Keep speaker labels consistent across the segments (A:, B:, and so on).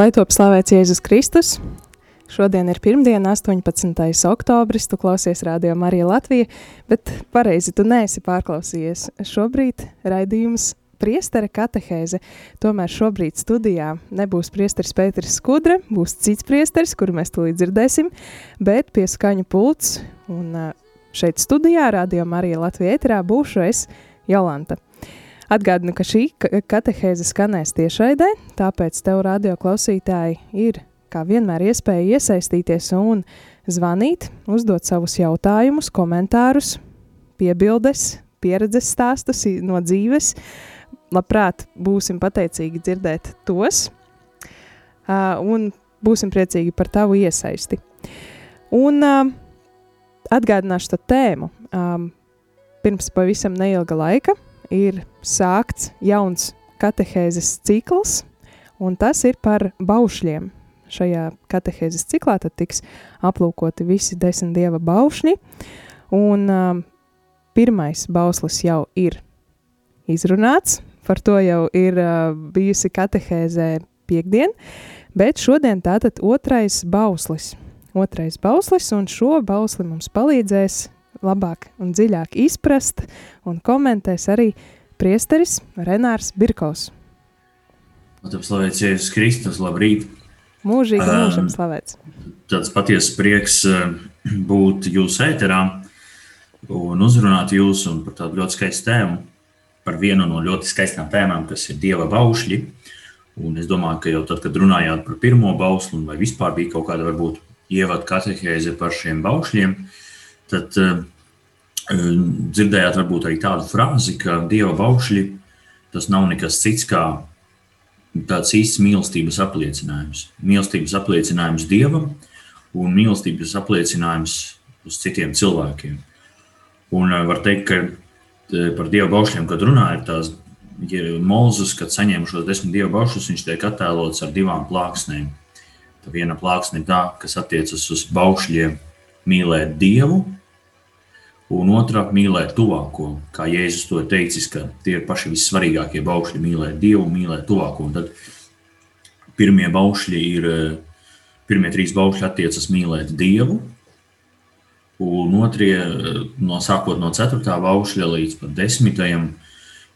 A: Lai top slavēts Jēzus Kristus! Šodien ir pirmdiena, 18. oktobris. Tu klausies Radio Marija Latvija, bet pareizi tu neesi pārklausījies. Šobrīd raidījums priestera katehēze. Tomēr šobrīd studijā nebūs priesteris Pēteris Skudra, būs cits priesteris, kuru mēs tūlīt dzirdēsim, bet pie skaņu pults un šeit studijā Radio Marija Latvija ēterā būšu es Jolanta. Atgādinu, ka šī katehēze skanēs tiešraidē, tāpēc tev radio klausītāji ir kā vienmēr iespēja iesaistīties un zvanīt, uzdot savus jautājumus, komentārus, piebildes, pieredzes stāstus no dzīves. Labprāt, būsim pateicīgi dzirdēt tos un būsim priecīgi par tavu iesaisti. Un atgādināšu to tēmu. Pirms pavisam neilga laika ir sākts jauns katehēzes cikls, un tas ir par baušļiem. Šajā katehēzes ciklā tad tiks aplūkoti visi desmit dieva baušļi, un um, pirmais bauslis jau ir izrunāts, par to jau ir uh, bijusi katehēzē piekdien, bet šodien tātad otrais bauslis. Otrais bauslis, un šo bausli mums palīdzēs labāk un dziļāk izprast un komentēs arī priesteris Renārs Birkaus.
B: Tad slavēts Jēzus Kristus, labrīt!
A: Mūžīgi mūžam slavēts!
B: Tāds patiesas prieks būt jūsu ēterā un uzrunāt jūs un par tādu ļoti skaistu tēmu, par vienu no ļoti skaistām tēmām, kas ir Dieva baušļi. Un es domāju, ka jau tad, kad runājāt par pirmo bauslu, vai vispār bija kaut kāda varbūt ievada katehēze par šiem baušļiem, tad uh, dzirdējāt varbūt arī tādu frāzi, ka dieva baušļi tas nav nekas cits kā tāds īsts mīlestības apliecinājums. Mīlestības apliecinājums dievam un mīlestības apliecinājums uz citiem cilvēkiem. Un var teikt, ka par dievu baušļiem, kad runā, ir tās ja Mozus, kad saņem šos desmit dievu baušļus, viņš tiek attēlots ar divām plāksnēm. Tā viena plāksne ir tā, kas attiecas uz baušļiem mīlēt dievu un otrā mīlēt tuvāko. Kā Jēzus to ir teicis, ka tie ir paši vissvarīgākie baušļi - mīlēt Dievu, mīlēt tuvāko. Un tad pirmie baušļi ir, pirmie trīs baušļi attiecas mīlēt Dievu, un otrie, no sākot no ceturtā baušļa līdz pat desmitajam,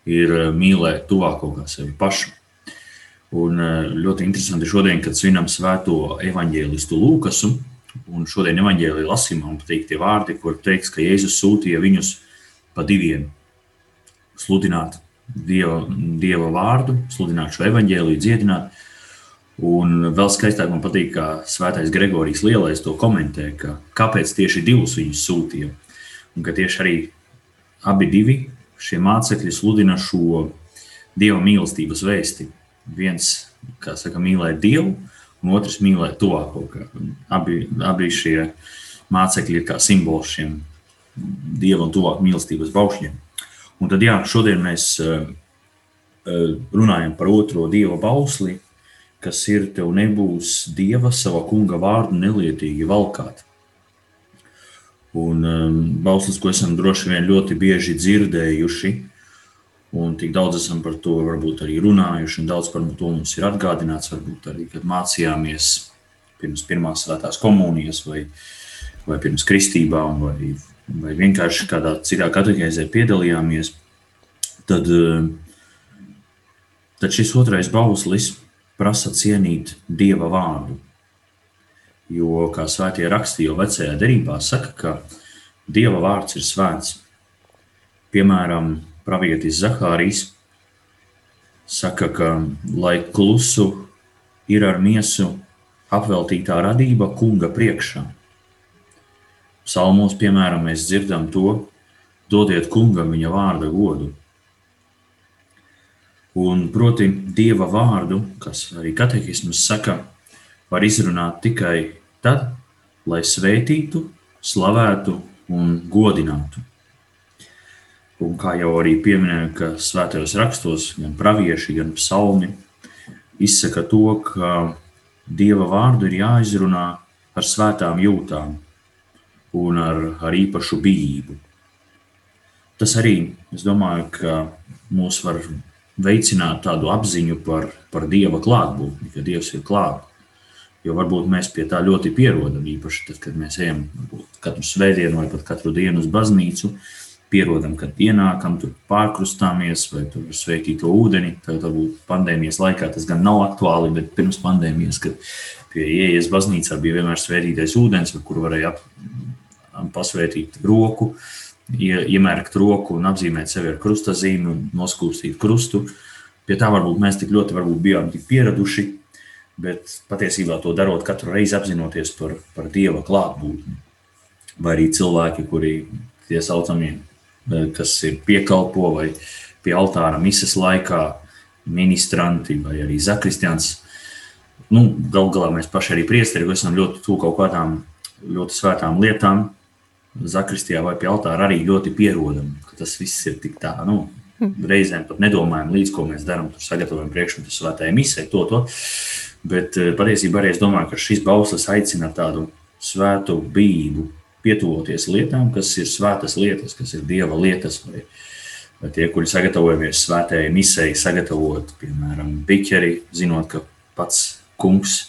B: ir mīlēt tuvāko kā sevi pašu. Un ļoti interesanti šodien, kad svinam svēto evaņģēlistu Lūkasu, Un šodien evanģēlīja lasījumā man patīk tie vārdi, kur teiks, ka Jēzus sūtīja viņus pa diviem sludināt Dieva, dieva vārdu, sludināt šo evanģēliju, dziedināt. Un vēl skaistāk man patīk, kā Svētais Gregorijs Lielais to komentē, ka kāpēc tieši divus viņus sūtīja. Un ka tieši arī abi divi šie mācekļi sludina šo dieva mīlestības vēsti. Viens, kā saka, mīlēt Dievu, un otrs mīlēt tuvāko. Abi, abi šie mācekļi ir kā simbols šiem dieva un tuvāku mīlestības baušļiem. Un tad, jā, šodien mēs uh, runājam par otro dieva bausli, kas ir tev nebūs dieva sava kunga vārdu nelietīgi valkāt. Un um, bauslis, ko esam droši vien ļoti bieži dzirdējuši, Un tik daudz esam par to varbūt arī runājuši, un daudz par to mums ir atgādināts. Varbūt arī, kad mācījāmies pirms pirmās svētās komunijas, vai, vai pirms kristībām, vai, vai vienkārši kādā citā kategorizē piedalījāmies. Tad, tad šis otrais bauslis prasa cienīt dieva vārdu. Jo, kā svētie raksti jau vecajā derībā saka, ka dieva vārds ir svēts. Piemēram, pravietis Zahārijs saka, ka lai klusu ir ar miesu apveltītā radība kunga priekšā. Psalmos, piemēram, mēs dzirdam to, dodiet kungam viņa vārda godu. Un proti, dieva vārdu, kas arī katehisms saka, var izrunāt tikai tad, lai svētītu, slavētu un godinātu. Un kā jau arī pieminēju, ka svētajos rakstos gan pravieši, gan psalmi izsaka to, ka dieva vārdu ir jāizrunā ar svētām jūtām un ar, ar īpašu bijību. Tas arī, es domāju, ka mūs var veicināt tādu apziņu par, par Dieva klātbūtni, ka Dievs ir klāts. Jo varbūt mēs pie tā ļoti pierodam, īpaši tad, kad mēs ejam katru svētdienu vai pat katru dienu uz baznīcu. Pierodam, kad ienākam, tur pārkrustāmies vai tur sveikīto ūdeni. Tad varbūt pandēmijas laikā tas gan nav aktuāli, bet pirms pandēmijas, kad pie ieejas baznīcā bija vienmēr svētītais ūdens, ar kuru varēja ap, pasvētīt roku. Iemērkt roku un apzīmēt sevi ar krustazīmi un noskūstīt krustu. Pie tā varbūt mēs tik ļoti varbūt bijām tik pieraduši, bet patiesībā to darot katru reizi apzinoties par, par Dieva klātbūtni. Vai arī cilvēki, kuri tie saucamie, kas ir piekalpo vai pie altāra misas laikā, ministranti vai arī zakristians. Nu, Galu galā mēs paši arī priesteri esam ļoti tuvu kaut kādām ļoti svētām lietām, Zakristijā vai pie altāra arī ļoti pierodam, ka tas viss ir tik tā, nu, reizēm pat nedomājam līdz, ko mēs darām, tur sagatavojam priekšmetu svētajai misē, to, to. Bet eh, patiesībā arī es domāju, ka šis bauslis aicina tādu svētu bību, pietuvoties lietām, kas ir svētas lietas, kas ir dieva lietas, vai, vai tie, kuri sagatavojamies svētajai misē, sagatavot, piemēram, biķeri, zinot, ka pats kungs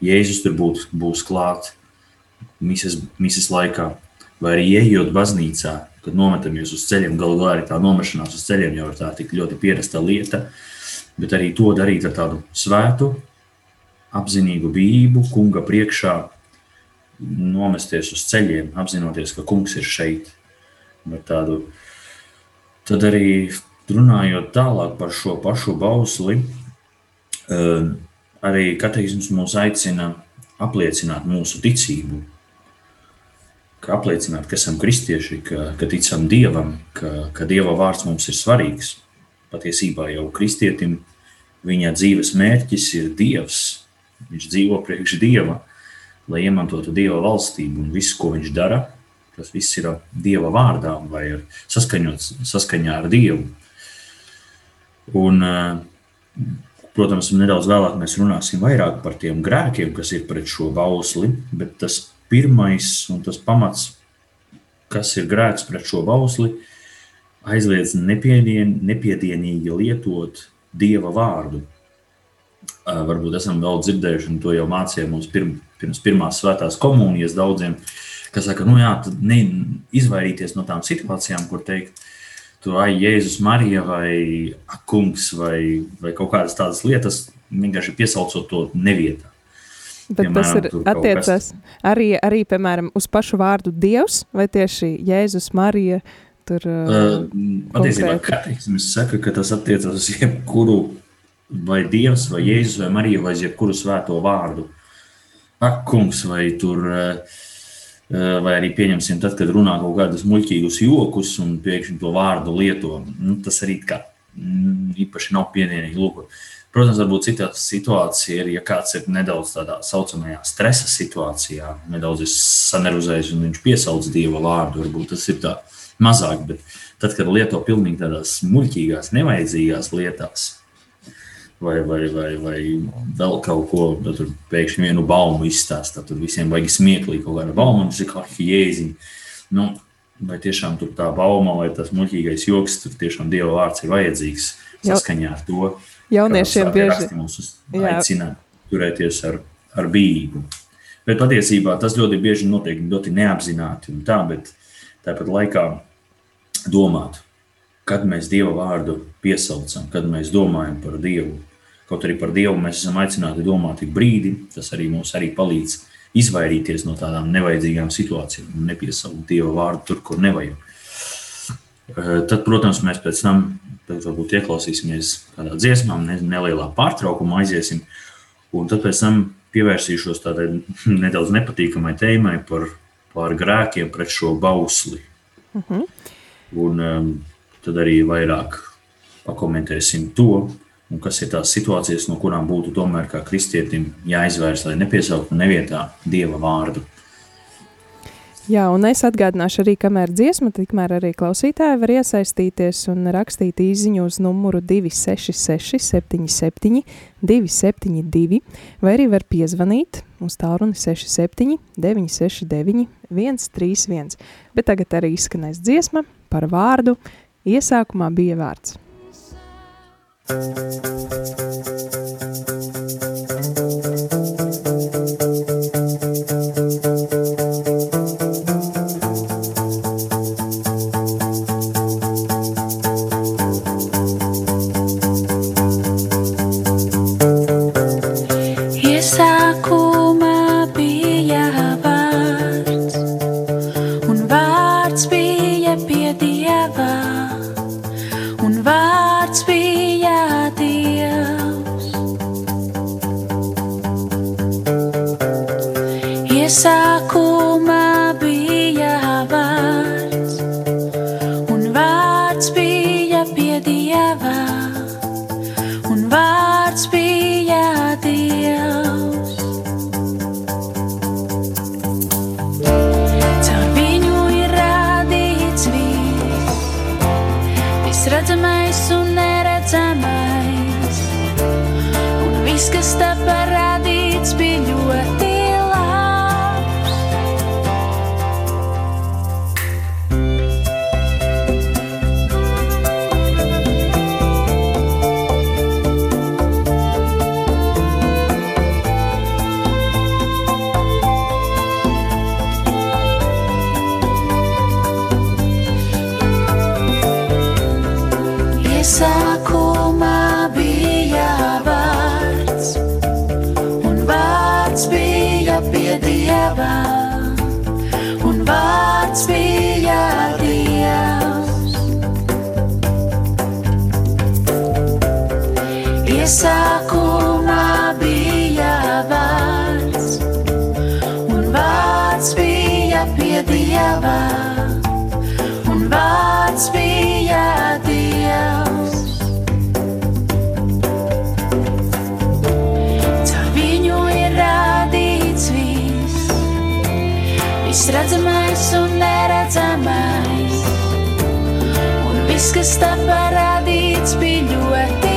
B: Jēzus tur būt, būs klāt mises, mises laikā vai arī ejot baznīcā, kad nometamies uz ceļiem, galu galā arī tā nomešanās uz ceļiem jau ir tā tik ļoti pierasta lieta, bet arī to darīt ar tādu svētu, apzinīgu bijību, kunga priekšā, nomesties uz ceļiem, apzinoties, ka kungs ir šeit. Bet tādu, tad arī runājot tālāk par šo pašu bausli, eh, arī katehisms mūs aicina apliecināt mūsu ticību ka apliecināt, ka esam kristieši, ka, ka ticam Dievam, ka, ka Dieva vārds mums ir svarīgs. Patiesībā jau kristietim viņa dzīves mērķis ir Dievs. Viņš dzīvo priekš Dieva, lai iemantotu Dieva valstību un visu, ko viņš dara. Tas viss ir Dieva vārdā vai saskaņā ar Dievu. Un, protams, nedaudz vēlāk mēs runāsim vairāk par tiem grēkiem, kas ir pret šo bausli, bet tas pirmais un tas pamats, kas ir grēks pret šo bausli, aizliedz nepiedien, nepiedienīgi lietot dieva vārdu. Varbūt esam daudz dzirdējuši, un to jau mācīja mums pirm, pirms pirmās svētās komunijas daudziem, kas saka, nu jā, tad ne, izvairīties no tām situācijām, kur teikt, tu ai, Jēzus, Marija vai Kungs vai, vai kaut kādas tādas lietas, vienkārši piesaucot to nevietā.
A: Bet piemēram, tas ir attiecas arī, arī, piemēram, uz pašu vārdu Dievs vai tieši Jēzus, Marija? Tur, uh,
B: patiesībā katehizms saka, ka tas attiecas uz jebkuru vai Dievs, vai Jēzus, vai Marija, vai jebkuru svēto vārdu. Ak, kungs, vai tur, vai arī pieņemsim tad, kad runā kaut kādus muļķīgus jokus un pēkšņi to vārdu lieto. Nu, tas arī kā īpaši nav pieniekami. Protams, varbūt citā situācija ir, ja kāds ir nedaudz tādā saucamajā stresa situācijā, nedaudz sanervozējis un viņš piesauc dieva vārdu. Varbūt tas ir tā mazāk, bet tad, kad lieto pilnīgi tādās muļķīgās, nevajadzīgās lietās, vai, vai, vai, vai vēl kaut ko, tad tur pēkšņi vienu baumu izstāsta, tad visiem vajag smieklīgi kaut kāda bauma, un tas ir kā jēziņa. Nu, vai tiešām tur tā bauma vai tas muļķīgais joks, tur tiešām dieva vārds ir vajadzīgs saskaņā ar to
A: Jauniešiem bieži
B: aicina turēties ar, ar bību. Bet patiesībā tas ļoti bieži notiek ļoti neapzināti un tā, bet tāpat laikā domāt, kad mēs Dieva vārdu piesaucam, kad mēs domājam par Dievu. Kaut arī par Dievu mēs esam aicināti domāt ik brīdi, tas arī mums arī palīdz izvairīties no tādām nevajadzīgām situācijām un nepiesaukt Dieva vārdu tur, kur nevajag. Eh, tad, protams, mēs pēc tam varbūt ieklausīsimies kādā dziesmā, ne, nelielā pārtraukumā aiziesim. Un tad pēc tam pievērsīšos tādai nedaudz nepatīkamai tēmai par, par grēkiem pret šo bausli. Uh mhm. -huh. Un um, tad arī vairāk pakomentēsim to, un kas ir tās situācijas, no kurām būtu tomēr kā kristietim jāizvērst, lai nepiesauktu nevietā Dieva vārdu.
A: Jā, un es atgādināšu arī, kamēr dziesma, tikmēr arī klausītāji var iesaistīties un rakstīt īziņu uz numuru 266 77 272, vai arī var piezvanīt uz tālruni 67 969 131. Bet tagad arī izskanēs dziesma par vārdu. Iesākumā bija vārds.
C: Iesākumā vārds bija Dievs. Iesākumā bija vārds, un vārds bija pie Dieva, un vārds bija Dievs. Viss redzamais un neredzamais, un viss, kas tā parādīts, bija ļoti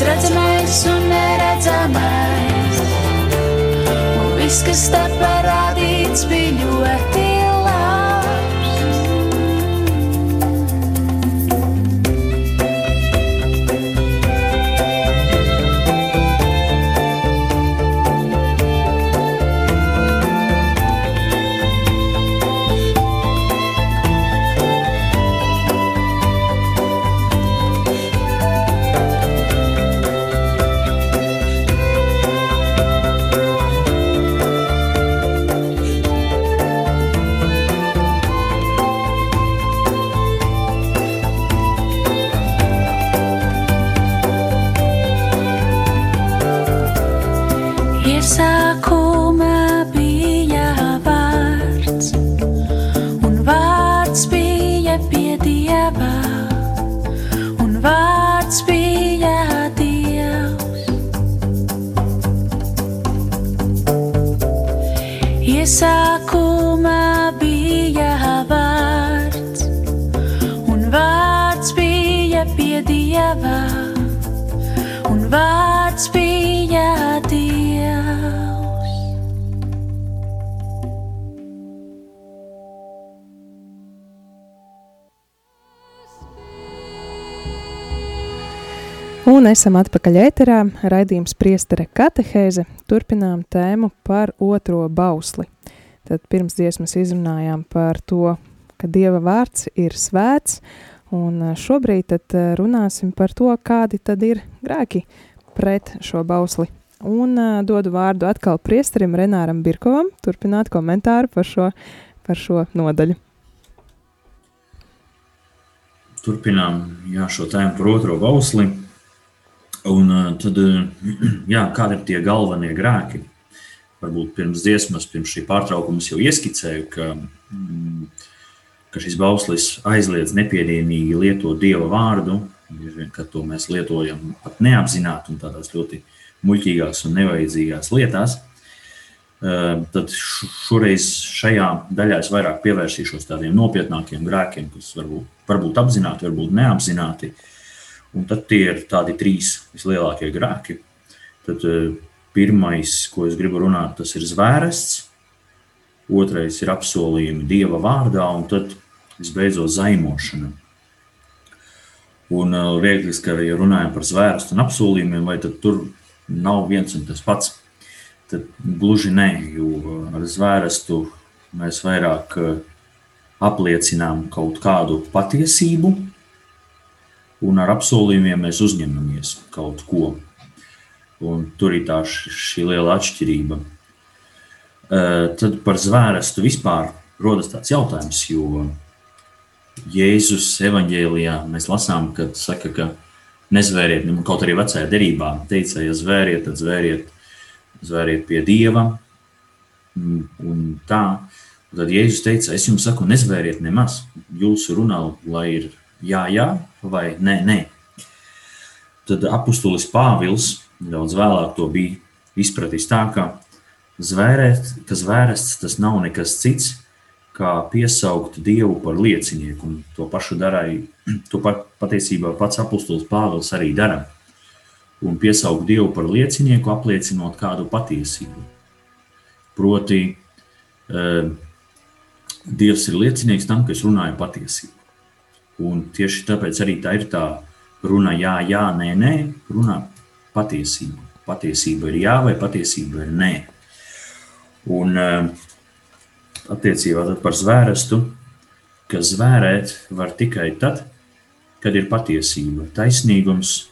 C: viss redzamais un neredzamais, un viss, kas tā parādīts, bija ļoti Un
A: esam atpakaļ ēterā, raidījums priestere katehēze, turpinām tēmu par otro bausli. Tad pirms dziesmas izrunājām par to, ka Dieva vārds ir svēts, un eh, šobrīd tad eh, runāsim par to, kādi tad ir grēki pret šo bausli. Un uh, dodu vārdu atkal priesterim Renāram Birkovam, turpināt komentāru par šo, par šo nodaļu.
B: Turpinām jā, šo tēmu par otro bausli. Un uh, tad, uh, jā, kādi ir tie galvenie grēki? Varbūt pirms dziesmas, pirms šī pārtraukuma jau ieskicēju, ka, mm, ka šis bauslis aizliedz nepiedienīgi lietot dieva vārdu, kad to mēs lietojam pat neapzināti un tādās ļoti muļķīgās un nevajadzīgās lietās. Uh, tad šoreiz šajā daļā es vairāk pievērsīšos tādiem nopietnākiem grēkiem, kas varbūt, varbūt apzināti, varbūt neapzināti. Un tad tie ir tādi trīs vislielākie grēki. Tad uh, pirmais, ko es gribu runāt, tas ir zvērests, otrais ir apsolījumi Dieva vārdā, un tad visbeidzot zaimošana. Un viegli, ka ja runājam par zvērstu un apsolījumiem, vai tur nav viens un tas pats. Tad gluži nē, jo ar zvērstu mēs vairāk apliecinām kaut kādu patiesību, un ar apsolījumiem mēs uzņemamies kaut ko. Un tur ir tā šī liela atšķirība. Tad par zvērstu vispār rodas tāds jautājums, jo Jēzus evanģēlijā mēs lasām, ka saka, ka nezvēriet, nu, kaut arī vecajā derībā teica, ja zvēriet, tad zvēriet, zvēriet pie Dieva. Un tā, tad Jēzus teica, es jums saku, nezvēriet nemaz. Jūsu runā, lai ir jā, jā vai nē, nē. Tad apustulis Pāvils daudz vēlāk to bija izpratis tā, ka zvērēt, ka zvērests tas nav nekas cits, kā piesaukt Dievu par liecinieku. Un to pašu darīja, to pat, patiesībā pats apustulis Pāvils arī dara. Un piesaukt Dievu par liecinieku, apliecinot kādu patiesību. Proti, uh, Dievs ir liecinieks tam, ka es runāju patiesību. Un tieši tāpēc arī tā ir tā runa, jā, jā, nē, nē, runā patiesību. Patiesība ir jā, vai patiesība ir nē. Un uh, attiecībā par zvērestu, ka zvērēt var tikai tad, kad ir patiesība, taisnīgums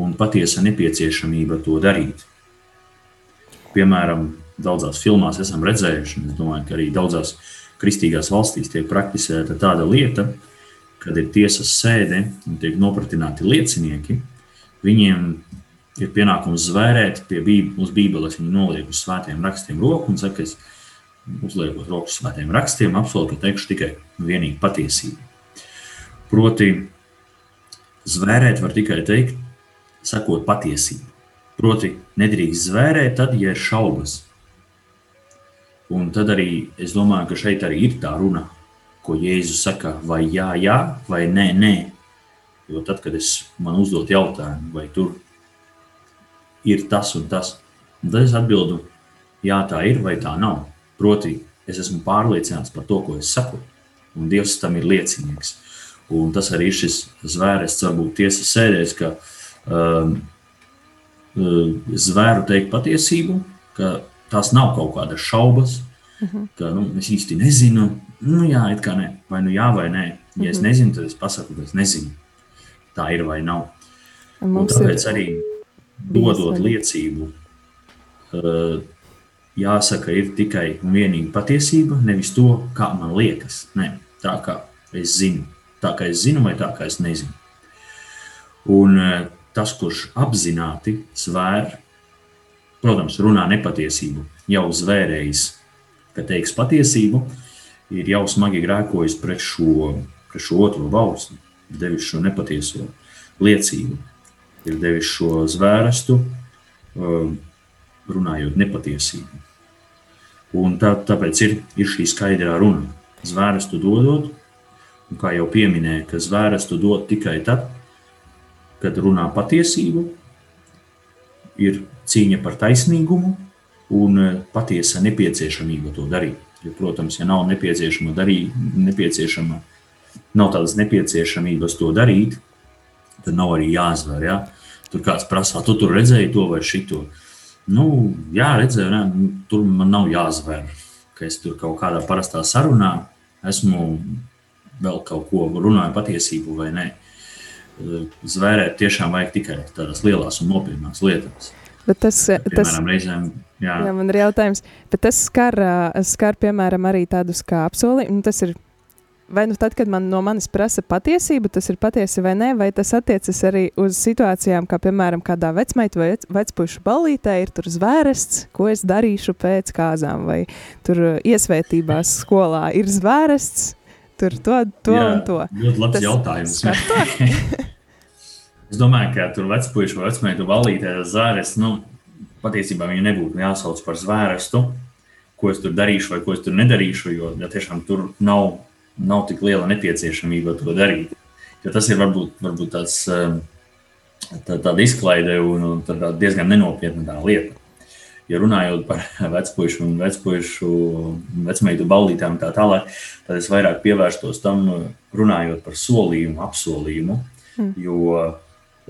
B: un patiesa nepieciešamība to darīt. Piemēram, daudzās filmās esam redzējuši, un es domāju, ka arī daudzās kristīgās valstīs tiek praktisēta tāda lieta, kad ir tiesas sēde un tiek nopratināti liecinieki, viņiem ir pienākums zvērēt pie Bībeles, uz Bībeles, viņi noliek uz svētiem rakstiem roku un saka, es uzliekot rokas svētiem rakstiem, apsolu, ka teikšu tikai vienīgi patiesību. Proti, zvērēt var tikai teikt, sakot patiesību. Proti, nedrīkst zvērēt tad, ja ir šaubas. Un tad arī es domāju, ka šeit arī ir tā runa, ko Jēzus saka, vai jā, jā, vai nē, nē. Jo tad, kad es man uzdot jautājumu, vai tur ir tas un tas, tad es atbildu, jā, tā ir vai tā nav. Proti, es esmu pārliecināts par to, ko es saku, un Dievs tam ir liecinieks. Un tas arī ir šis zvērests, varbūt tiesas sēdēs, ka um, uh, zvēru teikt patiesību, ka tās nav kaut kādas šaubas, uh -huh. ka nu, es īsti nezinu, nu jā, it kā nē, vai nu jā vai nē. Ja es nezinu, tad es pasaku, ka es nezinu. Tā ir vai nav. Un un tāpēc arī dodot liecību, uh, jāsaka, ir tikai un vienīgi patiesība, nevis to, kā man liekas. Nē, tā kā es zinu, tā kā es zinu, vai tā kā es nezinu. Un eh, tas, kurš apzināti svēr, protams, runā nepatiesību, jau zvērējis, ka teiks patiesību, ir jau smagi grēkojis pret šo, pret šo otro balstu, devis šo nepatieso liecību, ir devis šo zvērstu, uh, runājot nepatiesību. Un tā, tāpēc ir, ir šī skaidrā runa. Zvērestu dodot, un kā jau pieminēju, ka zvērestu dod tikai tad, kad runā patiesību, ir cīņa par taisnīgumu un eh, patiesa nepieciešamība to darīt. Jo, protams, ja nav nepieciešama darīt, nepieciešama, nav tādas nepieciešamības to darīt, tad nav arī jāzver. Ja? Tur kāds prasa, tu tur redzēji to vai šito. Nu, jā, redzēju, ne, tur man nav jāzver, ka es tur kaut kādā parastā sarunā esmu vēl kaut ko runāju patiesību vai nē. Zvērēt tiešām vajag tikai tādās lielās un nopietnās lietās.
A: Bet tas,
B: Piemēram,
A: tas,
B: reizēm, jā,
A: jā, man ir jautājums, bet tas skar, ā, skar piemēram, arī tādus kā apsolījumus. Tas ir vai nu tad, kad man no manis prasa patiesību, tas ir patiesi vai nē, vai tas attiecas arī uz situācijām, kā piemēram, kādā vecmaitu vai vec, vecpušu ballītē ir tur zvērests, ko es darīšu pēc kāzām, vai tur ā, iesvētībās skolā ir zvērests, tur to, to
B: jā,
A: un to.
B: Ļoti labs
A: Tas
B: jautājums. Es domāju, ka tur vecpuļš vai vecmeitu valītē zvērests, nu, patiesībā viņu nebūtu jāsauc par zvērestu, ko es tur darīšu vai ko es tur nedarīšu, jo ja tiešām tur nav, nav tik liela nepieciešamība to darīt. Jo tas ir varbūt, varbūt tāds, um, tā, tāda izklaide un, tāda diezgan nenopietna tā lieta. Ja runājot par vecpuļu un vecpuļu, vecmeitu ballītēm un tā tālāk, tad es vairāk pievērstos tam, runājot par solījumu, apsolījumu.
A: Mm.
B: Jo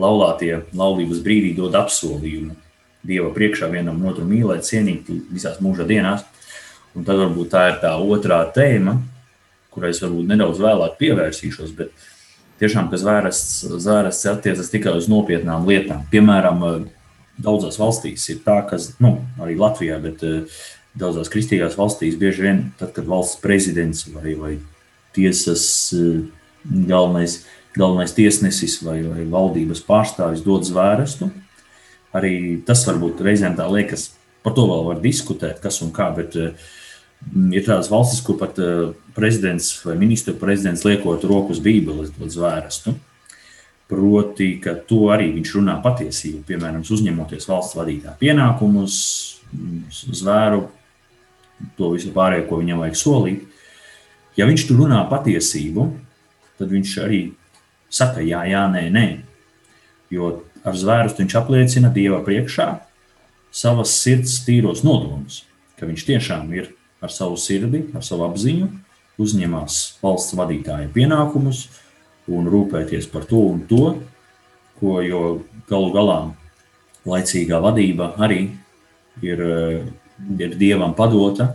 B: laulātie laulības brīdī dod apsolījumu Dieva priekšā vienam otru mīlēt, cienīt visās mūža dienās. Un tad varbūt tā ir tā otrā tēma, kurai es varbūt nedaudz vēlāk pievērsīšos. Bet tiešām, ka zvērests, zvērests attiecas tikai uz nopietnām lietām. Piemēram, daudzās valstīs ir tā, ka, nu, arī Latvijā, bet eh, daudzās kristīgās valstīs bieži vien, tad, kad valsts prezidents vai, vai tiesas eh, galvenais, galvenais tiesnesis vai, vai valdības pārstāvis dod zvērestu, arī tas varbūt reizēm tā liekas, par to vēl var diskutēt, kas un kā, bet uh, ir tādas valstis, kur pat uh, prezidents vai ministru prezidents liekot roku uz bībeles dod zvērestu. Proti, ka to arī viņš runā patiesību, piemēram, uzņemoties valsts vadītāja pienākumus, zvēru, to visu pārējo, ko viņam vajag solīt. Ja viņš tur runā patiesību, tad viņš arī saka, jā, jā, nē, nē. Jo ar zvērstu viņš apliecina Dieva priekšā savas sirds tīros nodomus, ka viņš tiešām ir ar savu sirdi, ar savu apziņu, uzņemās valsts vadītāja pienākumus un rūpēties par to un to, ko jo galu galā laicīgā vadība arī ir, ir Dievam padota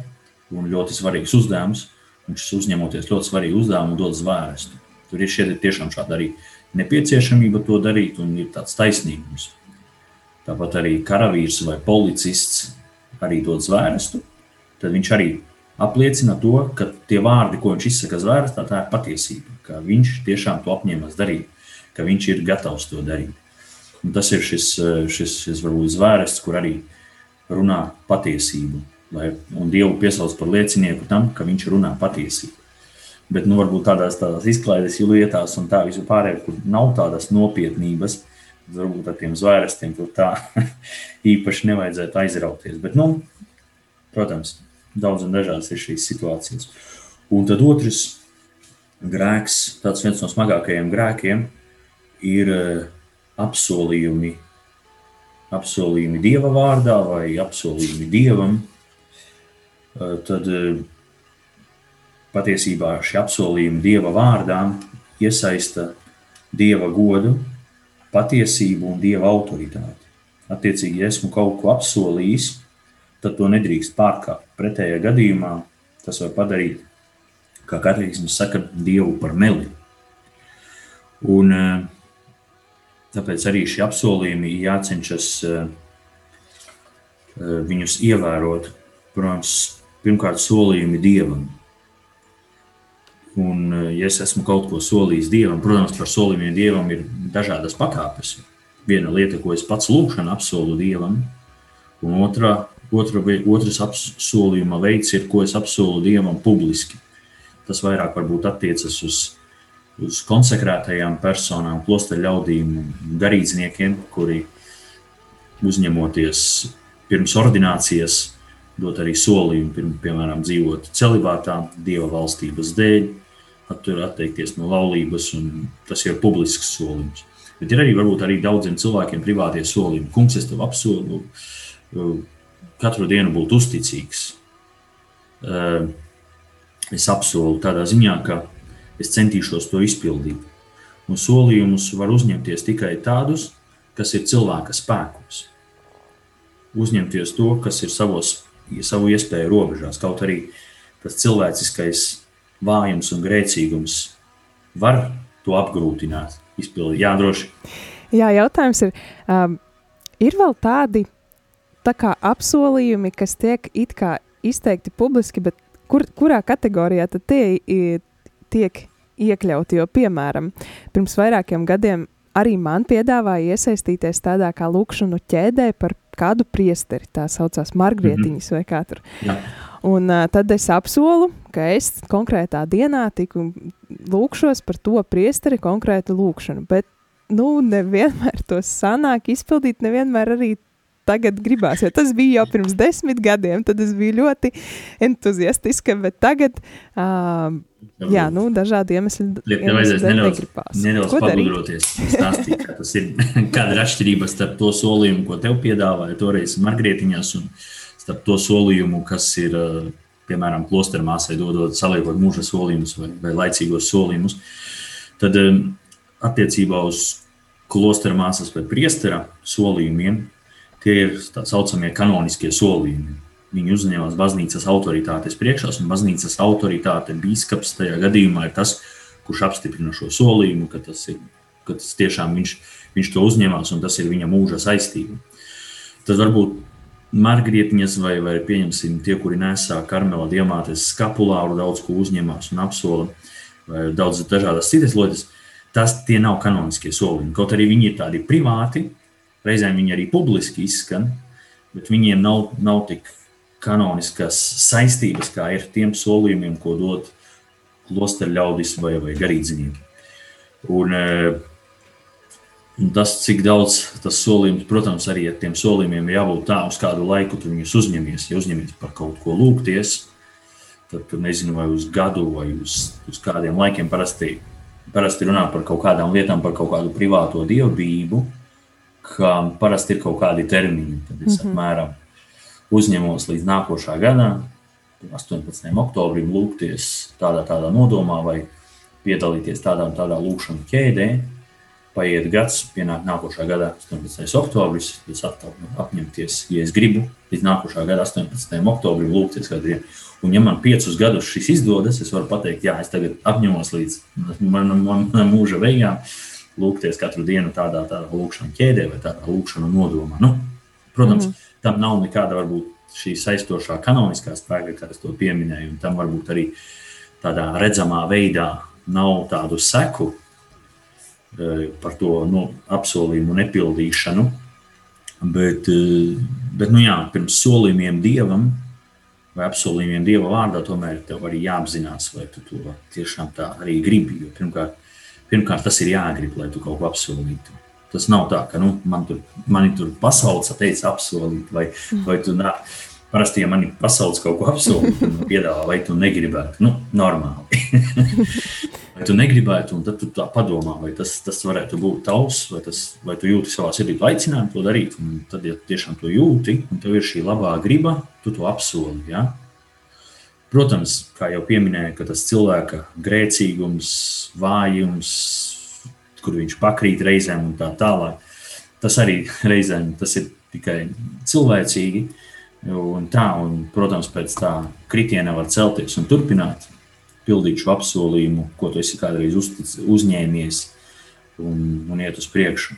B: un ļoti svarīgs uzdevums. Viņš uzņemoties ļoti svarīgu uzdevumu, dod zvērestu. Tur ir šeit tiešām šāda arī nepieciešamība to darīt, un ir tāds taisnīgums. Tāpat arī karavīrs vai policists arī dod zvērstu, tad viņš arī apliecina to, ka tie vārdi, ko viņš izsaka zvērstā, tā ir patiesība, ka viņš tiešām to apņēmas darīt, ka viņš ir gatavs to darīt. Un tas ir šis, šis, šis varbūt zvērsts, kur arī runā patiesību, lai, un Dievu piesauc par liecinieku tam, ka viņš runā patiesību. Bet, nu, varbūt tādās, tādās izklaides lietās un tā visu pārējo, kur nav tādas nopietnības, varbūt ar tiem zvērstiem tur tā īpaši nevajadzētu aizrauties. Bet, nu, protams, daudz un dažādas ir šīs situācijas. Un tad otrs grēks, tāds viens no smagākajiem grēkiem, ir eh, apsolījumi, apsolījumi Dieva vārdā vai apsolījumi Dievam. Eh, tad eh, patiesībā šie apsolījumi Dieva vārdā iesaista Dieva godu, patiesību un Dieva autoritāti. Attiecīgi, ja esmu kaut ko apsolījis, tad to nedrīkst pārkāpt. Pretējā gadījumā tas var padarīt, kā katehisms saka, Dievu par meli. Un, tāpēc arī šie apsolījumi jācenšas viņus ievērot. Protams, pirmkārt, solījumi Dievam. Un, ja es esmu kaut ko solījis Dievam, protams, par solījumiem Dievam ir dažādas pakāpes. Viena lieta, ko es pats lūgšanu apsolu Dievam, un otrā, otra, otrs apsolījuma veids ir, ko es apsolu Dievam publiski. Tas vairāk varbūt attiecas uz, uz konsekrētajām personām, klosteru ļaudīm, garīdzniekiem, kuri uzņemoties pirms ordinācijas, dot arī solījumu, pirm, piemēram, dzīvot celibātā, dieva valstības dēļ, attur, atteikties no laulības, un tas ir publisks solījums. Bet ir arī, varbūt, arī daudziem cilvēkiem privātie solījumi. Kungs, es tev apsolu katru dienu būt uzticīgs. Es apsolu tādā ziņā, ka es centīšos to izpildīt. Un solījumus var uzņemties tikai tādus, kas ir cilvēka spēkos. Uzņemties to, kas ir savos, savu iespēju robežās. Kaut arī tas cilvēciskais vājums un grēcīgums var to apgrūtināt, izpildīt. Jā, droši.
A: Jā, jautājums ir, um, ir vēl tādi tā kā apsolījumi, kas tiek it kā izteikti publiski, bet kur, kurā kategorijā tad tie tiek iekļauti? Jo, piemēram, pirms vairākiem gadiem arī man piedāvāja iesaistīties tādā kā lūkšanu ķēdē par kādu priesteri, tā saucās Margrietiņas mm -hmm. vai kā tur. Jā. Un uh, tad es apsolu, ka es konkrētā dienā tiku lūkšos par to priesteri konkrētu lūkšanu, bet nu, nevienmēr to sanāk izpildīt, nevienmēr arī tagad gribās. Jo tas bija jau pirms desmit gadiem, tad es biju ļoti entuziastiska, bet tagad, uh, jā, nu, dažādi iemesli.
B: Tev vajadzēs nedaudz, nedaudz pagudroties, stāstīt, kā tas ir, kāda ir atšķirība starp to solījumu, ko tev piedāvāja toreiz Margrietiņās un starp to solījumu, kas ir, piemēram, klosteru māsai dodot, saliekot mūža solījumus vai, vai laicīgos solījumus. Tad attiecībā uz klosteru māsas vai priestera solījumiem Tie ir tā saucamie kanoniskie solījumi. Viņi uzņemas baznīcas autoritātes priekšā, un baznīcas autoritāte, biskups tajā gadījumā ir tas, kurš apstiprina šo solījumu, ka tas, ir, ka tas tiešām viņš, viņš to uzņemas un tas ir viņa mūža saistība. Tad varbūt margrietiņas vai, vai pieņemsim tie, kuri nesā karmela diamātes skapulāru, daudz ko uzņemas un apsola, vai daudz dažādas citas lietas, tas tie nav kanoniskie solījumi. Kaut arī viņi ir tādi privāti, Reizēm viņi arī publiski izskan, bet viņiem nav, nav tik kanoniskas saistības, kā ir tiem solījumiem, ko dod klosteru ļaudis vai, vai garīdznieki. Un, eh, un tas, cik daudz tas solījums, protams, arī ar tiem solījumiem jābūt tā, uz kādu laiku tu viņus uzņemies. Ja uzņemies par kaut ko lūgties, tad tu nezinu, vai uz gadu vai uz, uz kādiem laikiem parasti, parasti runā par kaut kādām lietām, par kaut kādu privāto dievbijību ka parasti ir kaut kādi termiņi. Tad es mm -hmm. apmēram uzņemos līdz nākošā gada, 18. oktobrim, lūgties tādā, tādā nodomā vai piedalīties tādā, tādā lūkšanas ķēdē. Paiet gads, pienāk nākošā gada 18. oktobris, es atkal apņemties, ja es gribu, līdz nākošā gada 18. oktobrim lūgties kādu dienu. Un, ja man piecus gadus šis izdodas, es varu pateikt, jā, es tagad apņemos līdz manam man, man mūža beigām lūgties katru dienu tādā, tādā lūkšanā ķēdē vai tādā lūkšanā nodomā. Nu, protams, mm -hmm. Tam nav nekāda varbūt šī saistošā kanoniskā spēka, kā es to pieminēju, un tam varbūt arī tādā redzamā veidā nav tādu seku e, par to nu, apsolījumu nepildīšanu. Bet, e, bet nu jā, pirms solījumiem dievam vai apsolījumiem dieva vārdā, tomēr tev arī jāapzinās, vai tu to tiešām tā arī gribi. Jo pirmkārt, pirmkārt, tas ir jāgrib, lai tu kaut ko apsolītu. Tas nav tā, ka nu, man tur, mani tur pasaules teica apsolīt, vai, mm. vai tu nā. Parasti, ja man ir pasaules kaut ko apsolīt, tad man piedāvā, vai tu negribētu. Nu, normāli. vai tu negribētu, un tad tu tā padomā, vai tas, tas varētu būt tavs, vai, tas, vai tu jūti savā sirdī aicinājumu to darīt. Un tad, ja tiešām to jūti, un tev ir šī labā griba, tu to apsoli. Ja? Protams, kā jau minēju, ka tas cilvēka grēcīgums, vājums, kur viņš pakrīt reizēm un tā tālāk, tas arī reizēm tas ir tikai cilvēcīgi. Un tā, un, protams, pēc tā kritiena var celties un turpināt pildīt šo apsolījumu, ko tu esi kādreiz uztic, uzņēmies un, un iet uz priekšu.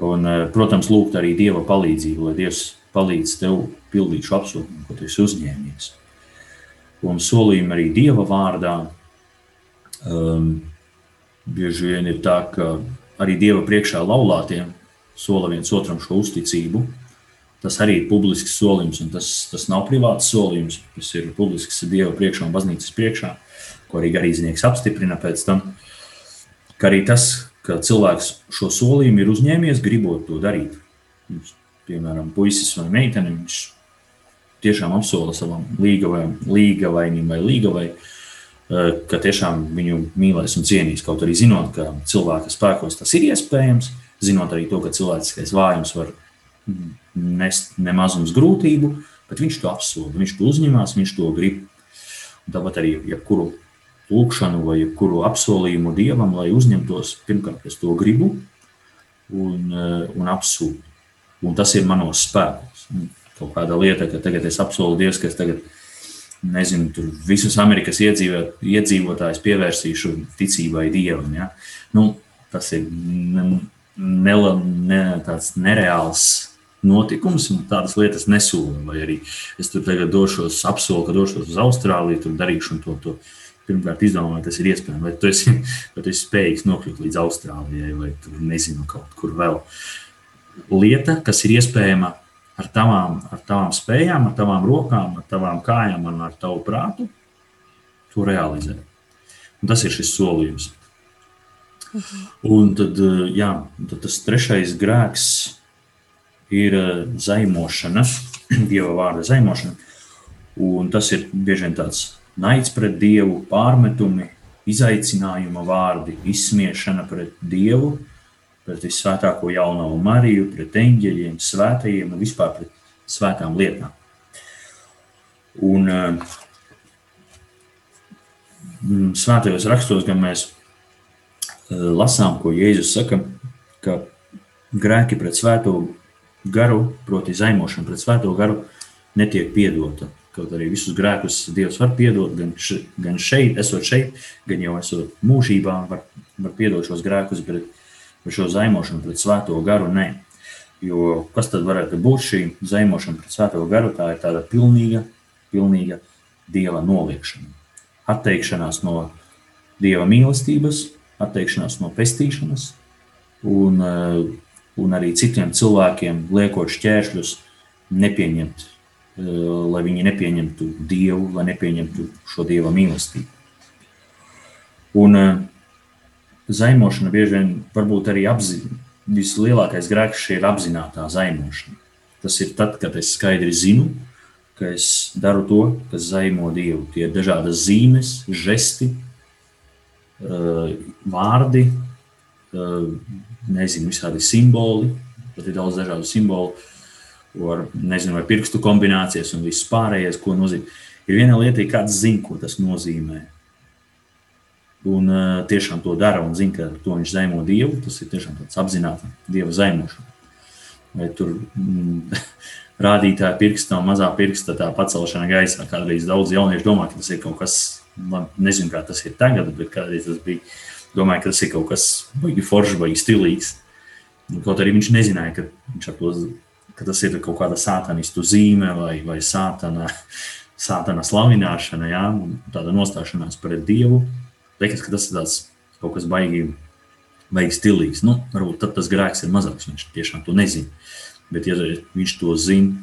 B: Un, eh, protams, lūgt arī Dieva palīdzību, lai Dievs palīdz tev pildīt šo apsolījumu, ko tu esi uzņēmies un solījumi arī Dieva vārdā. Um, bieži vien ir tā, ka arī Dieva priekšā laulātiem sola viens otram šo uzticību. Tas arī ir publisks solījums, un tas, tas nav privāts solījums. Tas ir publisks Dieva priekšā un baznīcas priekšā, ko arī garīdznieks apstiprina pēc tam. Ka arī tas, ka cilvēks šo solījumu ir uzņēmies, gribot to darīt. Piemēram, puisis vai meitene, viņš tiešām apsola savam līgavainim vai līgavai ka tiešām viņu mīlēs un cienīs. Kaut arī zinot, ka cilvēka spēkos tas ir iespējams, zinot arī to, ka cilvēciskais vājums var nest nemazums grūtību, bet viņš to apsola, viņš to uzņemās, viņš to grib. Un tāpat arī jebkuru lūkšanu vai jebkuru apsolījumu dievam, lai uzņemtos, pirmkārt, es to gribu un, un apsūdu. Un tas ir manos spēkos. Kaut kāda lieta, ka tagad es apsolu Dievu, ka es tagad nezinu, tur visus Amerikas iedzīvot, iedzīvotājus pievērsīšu ticībai Dievam. Ja? Nu, tas ir ne, ne, tāds nereāls notikums, un tādas lietas nesolu. Vai arī es tur tagad došos, apsolu, ka došos uz Austrāliju, tur darīšu to. to. Pirmkārt, izdomā, vai tas ir iespējams, vai tu esi, vai tu esi spējīgs nokļūt līdz Austrālijai, vai tur nezinu, kaut kur vēl. Lieta, kas ir iespējama ar tavām, ar tavām spējām, ar tavām rokām, ar tavām kājām un ar tavu prātu, to realizē. Un tas ir šis solījums. Mhm. Un tad, eh, jā, tad tas trešais grēks ir eh, zaimošana, dieva vārda zaimošana. Un tas ir bieži vien tāds naids pret dievu, pārmetumi, izaicinājuma vārdi, izsmiešana pret dievu, pret visvētāko jauno Mariju, pret eņģeļiem, svētajiem un vispār pret svētām lietām. Un uh, svētajos rakstos gan mēs uh, lasām, ko Jēzus saka, ka grēki pret svēto garu, proti zaimošana pret svēto garu, netiek piedota. Kaut arī visus grēkus Dievs var piedot, gan, š, gan šeit, esot šeit, gan jau esot mūžībā, var, var piedot šos grēkus, bet par šo zaimošanu pret svēto garu. Nē. Jo kas tad varētu būt šī zaimošana pret svēto garu? Tā ir tāda pilnīga, pilnīga dieva noliekšana. Atteikšanās no dieva mīlestības, atteikšanās no pestīšanas un, eh, un arī citiem cilvēkiem liekot šķēršļus, nepieņemt, eh, lai viņi nepieņemtu dievu, lai nepieņemtu šo dieva mīlestību. Un, uh, zaimošana bieži vien varbūt arī apzināta. Vislielākais grēks ir apzināta zaimošana. Tas ir tad, kad es skaidri zinu, ka es daru to, kas zaimo Dievu. Tie ir dažādas zīmes, žesti, eh, vārdi, eh, nezinu, visādi simboli. Pat ir daudz dažādu simbolu, ar, nezinu, vai pirkstu kombinācijas un viss pārējais, ko nozīmē. Ir viena lieta, ka kāds zina, ko tas nozīmē un uh, tiešām to dara un zina, ka to viņš zaimo dievu. Tas ir tiešām tāds apzināts dieva zaimošana. Vai tur mm, rādītāja pirksta un mazā pirksta tā pacelšana gaisā. Kādreiz daudz jauniešu domā, ka tas ir kaut kas, nezinu, kā tas ir tagad, bet kādreiz tas bija. Domāju, ka tas ir kaut kas baigi foršs, baigi stilīgs. Kaut arī viņš nezināja, ka, viņš to, ka tas ir kaut kāda sātanistu zīme vai, vai sātana, sātana slavināšana, jā, tāda nostāšanās pret Dievu liekas, ka tas ir tāds kaut kas baigi, baigi stilīgs. Nu, varbūt tas grēks ir mazāks, viņš tiešām to nezina. Bet, ja viņš to zina,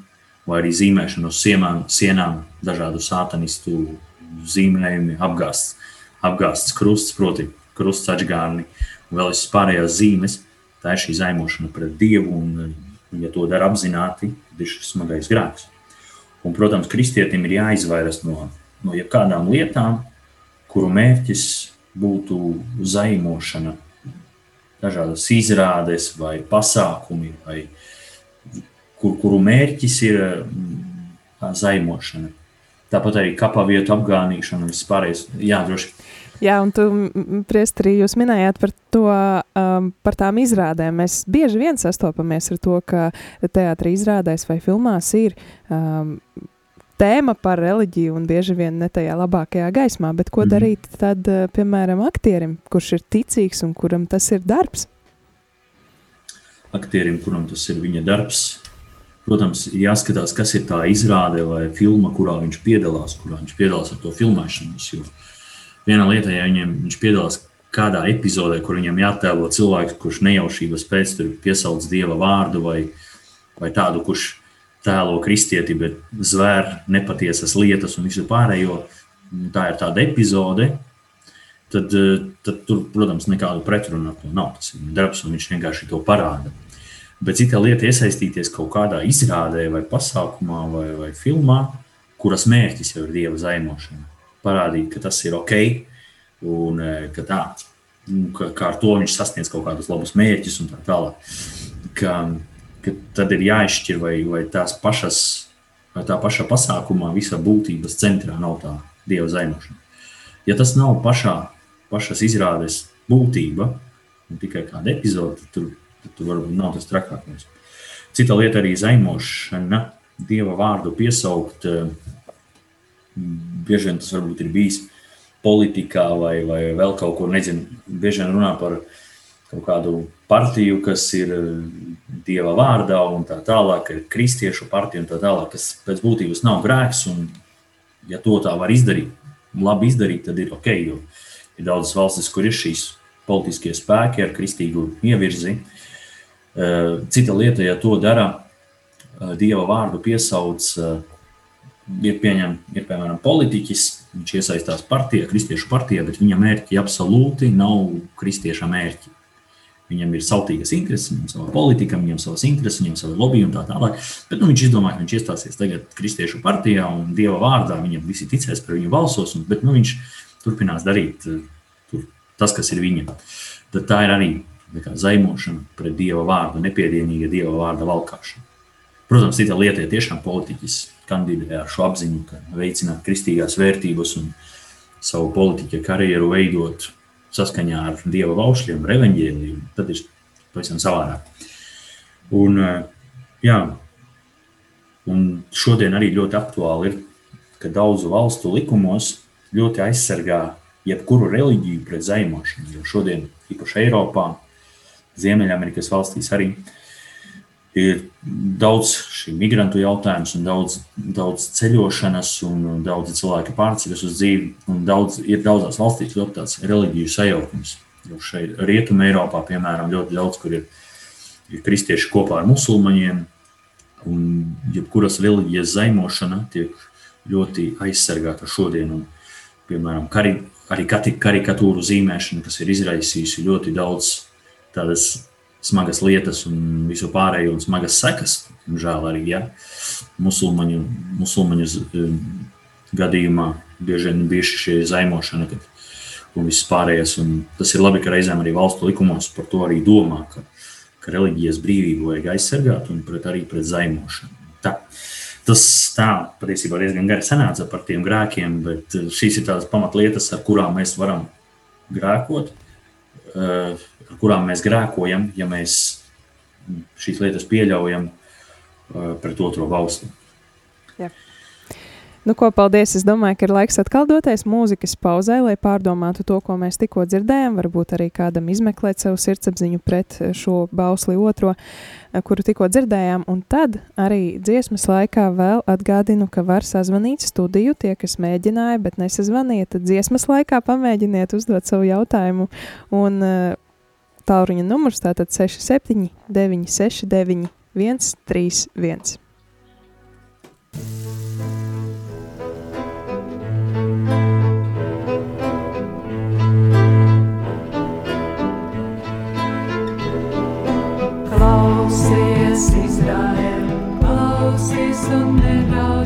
B: vai arī zīmēšana uz sienām, sienām dažādu sātanistu zīmējumi, apgāsts, apgāsts krusts, proti, krusts atgārni un vēl visas pārējās zīmes, tā ir šī zaimošana pret Dievu, un, ja to dara apzināti, tad ir šis smagais grēks. Un, protams, kristietim ir jāizvairās no, no jebkādām lietām, kuru mērķis būtu zaimošana, dažādas izrādes vai pasākumi, vai kur, kuru mērķis ir mm, zaimošana. Tāpat arī kapavietu apgānīšana un vispārējais. Jā, droši.
A: Jā, un tu, Priestri, jūs minējāt par to, um, par tām izrādēm. Mēs bieži vien sastopamies ar to, ka teātris izrādēs vai filmās ir um, tēma par reliģiju un bieži vien ne tajā labākajā gaismā, bet ko mm. darīt tad, eh, piemēram, aktierim, kurš ir ticīgs un kuram tas ir darbs?
B: Aktierim, kuram tas ir viņa darbs, protams, ir jāskatās, kas ir tā izrāde vai filma, kurā viņš piedalās, kurā viņš piedalās ar to filmēšanos. Jo viena lieta, ja viņiem, viņš piedalās kādā epizodē, kur viņam jātēlo cilvēks, kurš nejaušības pēc tam piesauc dieva vārdu vai, vai tādu, kurš tēlo kristieti, bet zvēr nepatiesas lietas un visu pārējo. Tā ir tāda epizode. Tad, eh, tad tur, protams, nekādu pretrunu ar to nav. Tas ir darbs, un viņš vienkārši to parāda. Bet cita lieta ir iesaistīties kaut kādā izrādē, vai pasākumā, vai, vai filmā, kuras mērķis jau ir dieva zaimošana. parādīt, ka tas ir ok, un ka tā, ka, ka ar to viņš sasniedz kaut kādus labus mērķus un tā tālāk. Ka, ka tad ir jāizšķir, vai, vai tās pašas, vai tā pašā pasākumā visa būtības centrā nav tā dieva zaimošana. Ja tas nav pašā, pašas izrādes būtība, tikai kāda epizode, tad tur, tad tur varbūt nav tas trakākais. Cita lieta arī zaimošana, dieva vārdu piesaukt. Bieži vien tas varbūt ir bijis politikā vai, vai vēl kaut kur, nezinu, bieži vien runā par kaut kādu partiju, kas ir dieva vārdā un tā tālāk, ir kristiešu partija un tā tālāk, kas pēc būtības nav grēks. Un, ja to tā var izdarīt, labi izdarīt, tad ir ok. Jo ir daudzas valstis, kur ir šīs politiskie spēki ar kristīgu ievirzi. Cita lieta, ja to dara dieva vārdu piesauc, ir, pieņem, ir piemēram politiķis, viņš iesaistās partijā, kristiešu partijā, bet viņa mērķi absolūti nav kristieša mērķi. Viņam ir sautīgas intereses, viņam ir sava politika, viņam ir savas intereses, viņam ir savi lobby un tā tālāk. Bet nu, viņš izdomāja, ka viņš iestāsies tagad kristiešu partijā un dieva vārdā. Viņam visi ticēs par viņu balsos, un, bet nu, viņš turpinās darīt tur, tas, kas ir viņam. Tad tā ir arī tā zaimošana pret dieva vārdu, nepiedienīga dieva vārda valkāšana. Protams, cita lieta ir tiešām politiķis kandidē ar šo apziņu, ka veicināt kristīgās vērtības un savu politiķa karjeru veidot saskaņā ar dieva baušļiem, ar evaņģēliju, tad ir pavisam savādāk. Un, jā, un šodien arī ļoti aktuāli ir, ka daudzu valstu likumos ļoti aizsargā jebkuru reliģiju pret zaimošanu. Jo šodien, īpaši Eiropā, Ziemeļamerikas valstīs arī ir daudz šī migrantu jautājums, un daudz, daudz ceļošanas, un daudz cilvēku pārceļas uz dzīvi. Daudz, ir daudzās valstīs ļoti tāds reliģiju sajaukums. Jo šeit, Rietumē, Eiropā, piemēram, ļoti daudz, kur ir, ir kristieši kopā ar musulmaņiem, un jebkuras reliģijas zaimošana tiek ļoti aizsargāta šodien. Un, piemēram, kari, arī karikatūru zīmēšana, kas ir izraisījusi ļoti daudz tādas smagas lietas un visu pārējo un smagas sekas. Žēl arī ja, musulmaņu, musulmaņu um, gadījumā bieži vien bija šī zaimošana. Kad, un viss pārējais. Un tas ir labi, ka reizēm arī valstu likumos par to arī domā, ka, ka reliģijas brīvību vajag aizsargāt un pret, arī pret zaimošanu. Tā. Tas tā patiesībā diezgan gari sanāca par tiem grēkiem, bet šīs ir tādas pamatlietas, ar kurām mēs varam grēkot. Uh, ar kurām mēs grēkojam, ja mēs šīs lietas pieļaujam uh, pret otro valsti.
A: Jā. Nu, ko, paldies. Es domāju, ka ir laiks atkal doties mūzikas pauzē, lai pārdomātu to, ko mēs tikko dzirdējām. Varbūt arī kādam izmeklēt savu sirdsapziņu pret šo bausli otro, uh, kuru tikko dzirdējām. Un tad arī dziesmas laikā vēl atgādinu, ka var sazvanīt studiju tie, kas mēģināja, bet nesazvaniet. Tad dziesmas laikā pamēģiniet uzdot savu jautājumu. Un, uh, Tālruņa numurs tātad 67 969 131.
C: Klausies, Izraēl, klausies un nedraudi,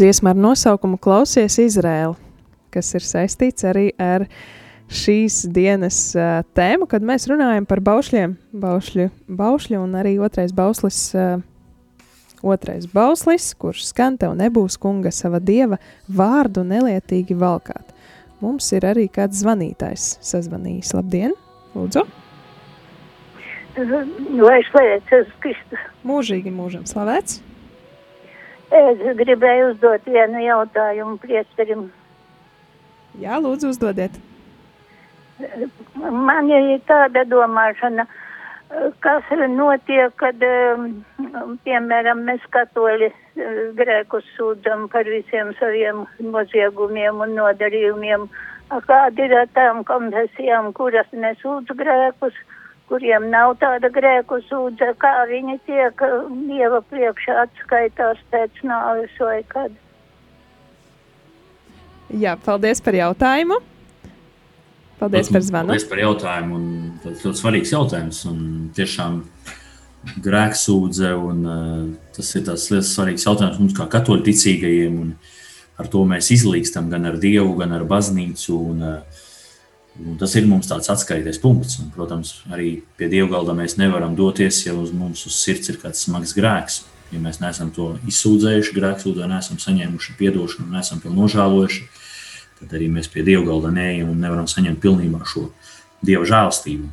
A: Dziesma ar nosaukumu Klausies Izrēlu, kas ir saistīts arī ar šīs dienas uh, tēmu, kad mēs runājam par baušļiem, baušļu, baušļu un arī otrais bauslis, uh, otrais bauslis, kurš skan tev nebūs kunga sava dieva vārdu nelietīgi valkāt. Mums ir arī kāds zvanītājs sazvanījis. Labdien, lūdzu!
D: Lai slavēts Jēzus Kristus.
A: Mūžīgi mūžam slavēts!
D: Es gribēju uzdot vienu jautājumu priesterim.
A: Jā, lūdzu uzdodiet!
D: Man ir tāda domāšana, kas notiek, kad, um, piemēram, mēs katoļi uh, grēkus sūdzam par visiem saviem noziegumiem un nodarījumiem. Kāda ir tām konfesijām, kuras nesūdz grēkus, kuriem nav tāda grēku sūdza, kā viņi tiek Dieva priekšā atskaitās pēc nāves vai kad?
A: Jā, paldies par jautājumu! Paldies par zvanu!
B: Paldies par jautājumu. un Tas ļoti svarīgs jautājums. Un tiešām grēksūdze, un uh, tas ir tas liels svarīgs jautājums mums kā katoļu ticīgajiem. un Ar to mēs izlīkstam gan ar Dievu, gan ar baznīcu. Un, uh, un tas ir mums tāds atskaites punkts. Un, protams, arī pie Dieva galda mēs nevaram doties, ja uz mums uz sirds ir kāds smags grēks. Ja mēs neesam to izsūdzējuši, grēksūdzē, neesam saņēmuši atdošanu, neesam to nožēlojuši, tad arī mēs pie Dieva galda neejam un nevaram saņemt pilnībā šo Dieva žēlstību.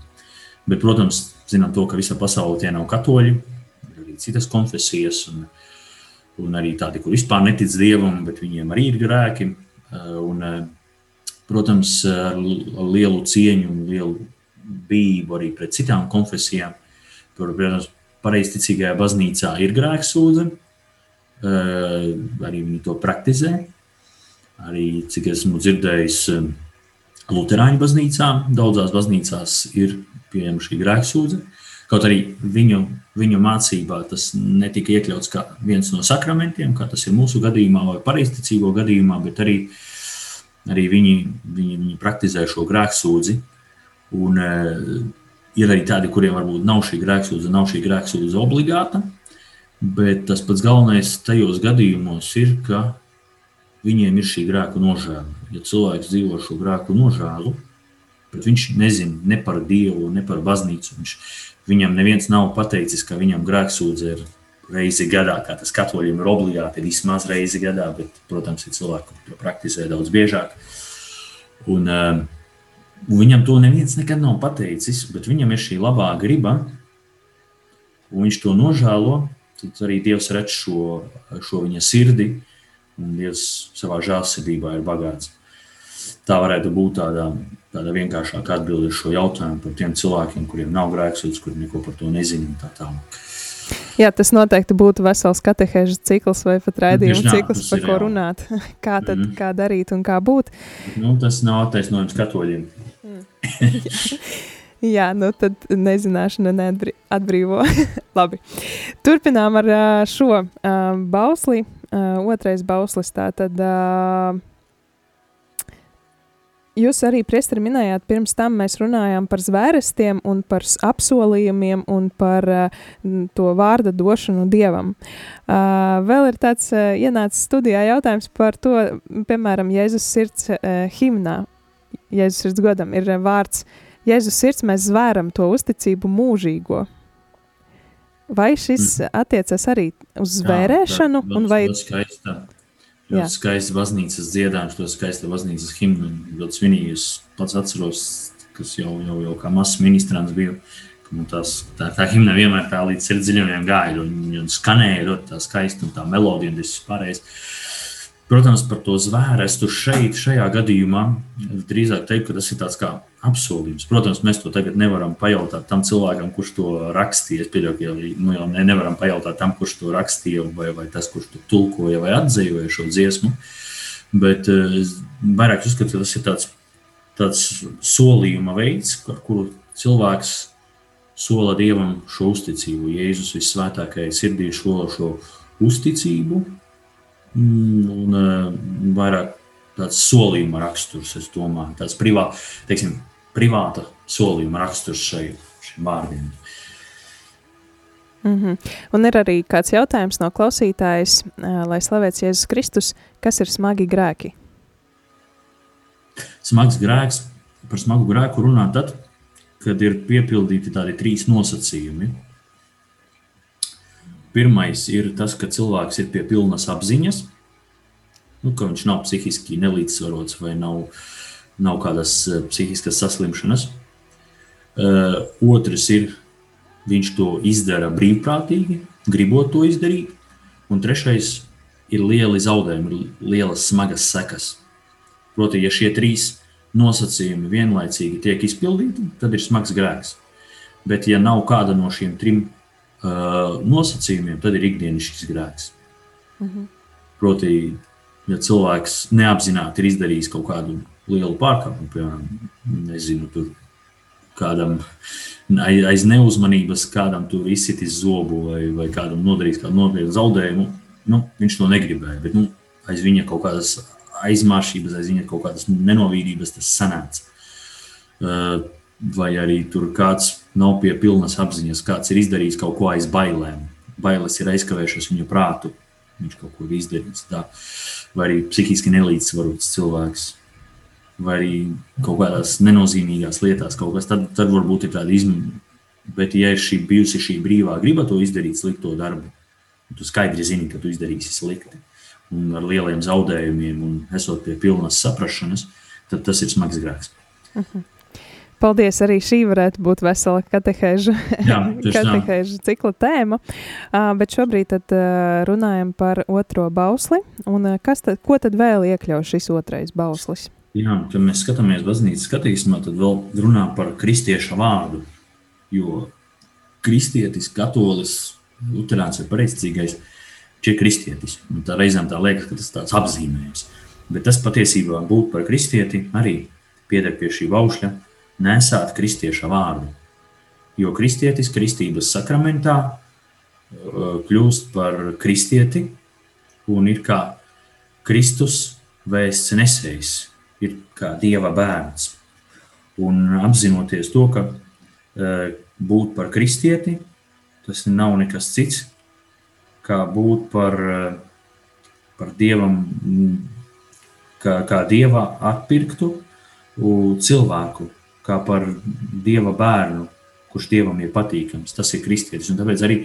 B: Bet, protams, zinām to, ka visa pasaule tie nav katoļi, ir arī citas konfesijas, un, un arī tādi, kur vispār netic Dievam, bet viņiem arī ir grēki. Un, protams, ar lielu cieņu un lielu bību arī pret citām konfesijām, kur, protams, pareizticīgajā baznīcā ir grēksūdze, arī viņi to praktizē. Arī, cik esmu dzirdējis, Lutāņu baznīcā, daudzās baznīcās ir pieejama šī grēksūdze. Kaut arī viņu, viņu mācībā tas netika iekļauts kā viens no sakramentiem, kā tas ir mūsu gadījumā, vai pareizticīgo gadījumā, bet arī, arī viņi, viņi, viņi praktizē šo grēksūdzi. Un, uh, ir arī tādi, kuriem varbūt nav šī grēksūdze, nav šī grēksūdze obligāta, bet tas pats galvenais tajos gadījumos ir, ka viņiem ir šī grēka nožēla. Ja cilvēks dzīvo šo grēku nožēlu, bet viņš nezina ne par Dievu, ne par baznīcu, viņš, viņam neviens nav pateicis, ka viņam grēksūdze ir reizi gadā, kā tas katoļiem ir obligāti, vismaz reizi gadā, bet, protams, ir cilvēki, kuriem to praktizē daudz biežāk. Un, uh, viņam to neviens nekad nav pateicis, bet viņam ir šī labā griba, un viņš to nožēlo. Tad arī Dievs redz šo, šo viņa sirdi, un Dievs savā žēlsirdībā ir bagāts. Tā varētu būt tāda, tāda vienkāršāka atbilde uz šo jautājumu par tiem cilvēkiem, kuriem nav grēksūdzes, kuriem neko par to nezina. Tā tālāk.
A: Jā, tas noteikti būtu vesels katehēžu cikls vai pat raidījuma
B: tā,
A: cikls, par ko runāt. Kā tad,
B: Mhm.
A: kā darīt un kā būt.
B: Nu, tas nav attaisnojums katoļiem.
A: Jā, nu tad nezināšana neatbrī- atbrīvo. Labi. Turpinām ar šo uh, bausli. Uh, otrais bauslis tātad. Uh, Jūs arī, Priestri, minējāt, pirms tam mēs runājām par zvērstiem un par apsolījumiem un par uh, to vārda došanu dievam. Uh, vēl ir tāds uh, ienācis studijā jautājums par to, piemēram, Jēzus sirds himnā. Jēzus sirds godam ir vārds Jēzus sirds, mēs zvēram to uzticību mūžīgo. Vai šis attiecas arī uz zvērēšanu?
B: Jā,
A: un vai
B: ļoti
A: Jā.
B: ļoti skaista baznīcas dziedājums, ļoti skaista baznīcas himna, ļoti svinīgi. Es pats atceros, kas jau, jau, jau kā mazs ministrants bija, ka man tās, tā, tā himna vienmēr tā līdz sirdziļumiem gāja, un, un skanēja ļoti tā skaisti, un tā melodija, un viss pārējais. Protams, par to zvērstu šeit, šajā gadījumā, drīzāk teikt, ka tas ir tāds kā apsolījums. Protams, mēs to tagad nevaram pajautāt tam cilvēkam, kurš to rakstīja. Es pieļauju, ka nu, jau ne, nevaram pajautāt tam, kurš to rakstīja, vai, vai tas, kurš to tulkoja vai atzīvoja šo dziesmu. Bet vairāk es uzskatu, ka tas ir tāds, tāds solījuma veids, ar kuru cilvēks sola Dievam šo uzticību. Jēzus visvētākajai sirdī šo, šo uzticību un uh, vairāk tāds solījuma raksturs, es domāju, tāds privā, teiksim, privāta solījuma raksturs šai, šiem vārdiem.
A: Mm -hmm. Un ir arī kāds jautājums no klausītājas, uh, lai slavēts Jēzus Kristus, kas ir smagi grēki?
B: Smags grēks, par smagu grēku runā tad, kad ir piepildīti tādi trīs nosacījumi. Pirmais ir tas, ka cilvēks ir pie pilnas apziņas, nu, ka viņš nav psihiski nelīdzsvarots vai nav, nav kādas eh, psihiskas saslimšanas. Uh, otrs ir, viņš to izdara brīvprātīgi, gribot to izdarīt. Un trešais ir lieli zaudējumi, ir lielas smagas sekas. Proti, ja šie trīs nosacījumi vienlaicīgi tiek izpildīti, tad ir smags grēks. Bet, ja nav kāda no šiem trim uh, nosacījumiem, tad ir ikdienišķis grēks.
A: Mhm.
B: Proti, ja cilvēks neapzināti ir izdarījis kaut kādu lielu pārkāpumu, piemēram, nezinu, tur kādam aiz neuzmanības, kādam tur izsitis zobu vai, vai kādam nodarījis kādu nopietnu zaudējumu, nu, viņš to negribēja. Bet nu, aiz viņa kaut kādas aizmāršības, aiz viņa kaut kādas nenovīrības tas sanāca. Uh, Vai arī tur kāds nav pie pilnas apziņas, kāds ir izdarījis kaut ko aiz bailēm. Bailes ir aizkavējušas viņu prātu. Viņš kaut ko ir izdarījis. Tā. Vai arī psihiski nelīdzsvarots cilvēks, vai arī kaut kādās nenozīmīgās lietās, kaut kas, tad, tad varbūt ir tāda izmaiņa. Bet, ja ir šī bijusi šī brīvā griba to izdarīt, slikto darbu, tu skaidri zini, ka tu izdarīsi slikti, un ar lieliem zaudējumiem, un esot pie pilnas saprašanas, tad tas ir smags grēks.
A: Paldies, arī šī varētu būt vesela katehēžu,
B: Jā,
A: katehēžu cikla tēma. Uh, bet šobrīd tad, uh, runājam par otro bausli. Un, uh, kas tad, ko tad vēl iekļauj šis otrais bauslis?
B: Jā, kad mēs skatāmies baznīcas skatījumā, tad vēl runā par kristieša vārdu. Jo kristietis, katolis, luterāns vai pareizcīgais, ir kristietis. Un tā reizēm tā liekas, ka tas tāds apzīmējums. Bet tas patiesībā būt par kristieti arī pieder pie šī baušļa, nesāt kristieša vārdu. Jo kristietis kristības sakramentā uh, kļūst par kristieti un ir kā Kristus vēsts nesējs, ir kā Dieva bērns. Un apzinoties to, ka uh, būt par kristieti, tas nav nekas cits, kā būt par, uh, par Dievam, mm, kā, kā Dieva atpirktu cilvēku, kā par Dieva bērnu, kurš Dievam ir patīkams. Tas ir kristietis. Un tāpēc arī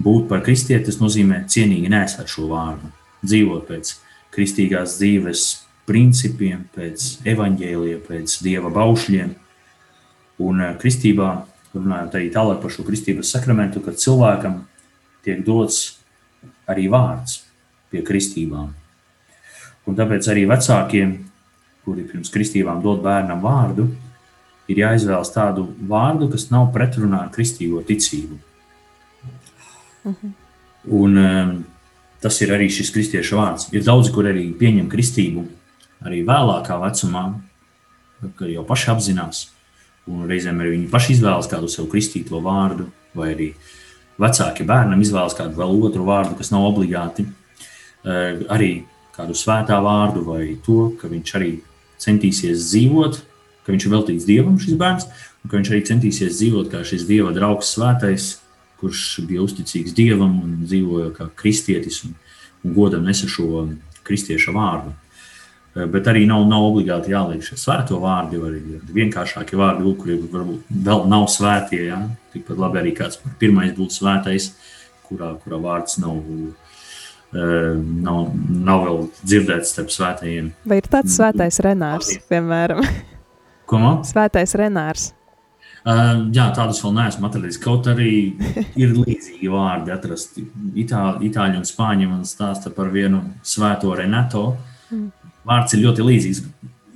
B: būt par kristieti, tas nozīmē cienīgi nesāt šo vārdu, dzīvot pēc kristīgās dzīves principiem, pēc evaņģēlija, pēc Dieva baušļiem. Un eh, kristībā, runājot arī tālāk par šo kristības sakramentu, kad cilvēkam tiek dots arī vārds pie kristībām. Un tāpēc arī vecākiem, kuri pirms kristībām dod bērnam vārdu, ir jāizvēlas tādu vārdu, kas nav pretrunā ar kristīgo ticību. Un, um, tas ir arī šis kristiešu vārds. Ir daudzi, kur arī pieņem kristību, arī vēlākā vecumā, kad jau paši apzinās. Un reizēm arī viņi paši izvēlas kādu sev kristīto vārdu, vai arī vecāki bērnam izvēlas kādu vēl otru vārdu, kas nav obligāti. Uh, arī kādu svētā vārdu, vai to, ka viņš arī centīsies dzīvot, ka viņš ir veltīts dievam, šis bērns, un ka viņš arī centīsies dzīvot kā šis dieva draugs, svētais, kurš bija uzticīgs dievam un dzīvoja kā kristietis un, un godam nesa šo kristieša vārdu. Eh, Bet arī nav, nav obligāti jāliek šie svēto vārdi, arī vienkāršākie vārdi, lūk, kuri varbūt vēl nav svētie. Ja? Tikpat labi arī kāds pirmais būtu svētais, kurā, kurā vārds nav, eh, nav, nav vēl dzirdēts starp svētajiem.
A: Vai ir tāds svētais renārs, piemēram?
B: Ko man?
A: Svētais renārs.
B: Uh, jā, tādus vēl neesmu atradis. Kaut arī ir līdzīgi vārdi atrasti. Itā, itāļu un spāņu man stāsta par vienu svēto Renato. Vārds ir ļoti līdzīgs.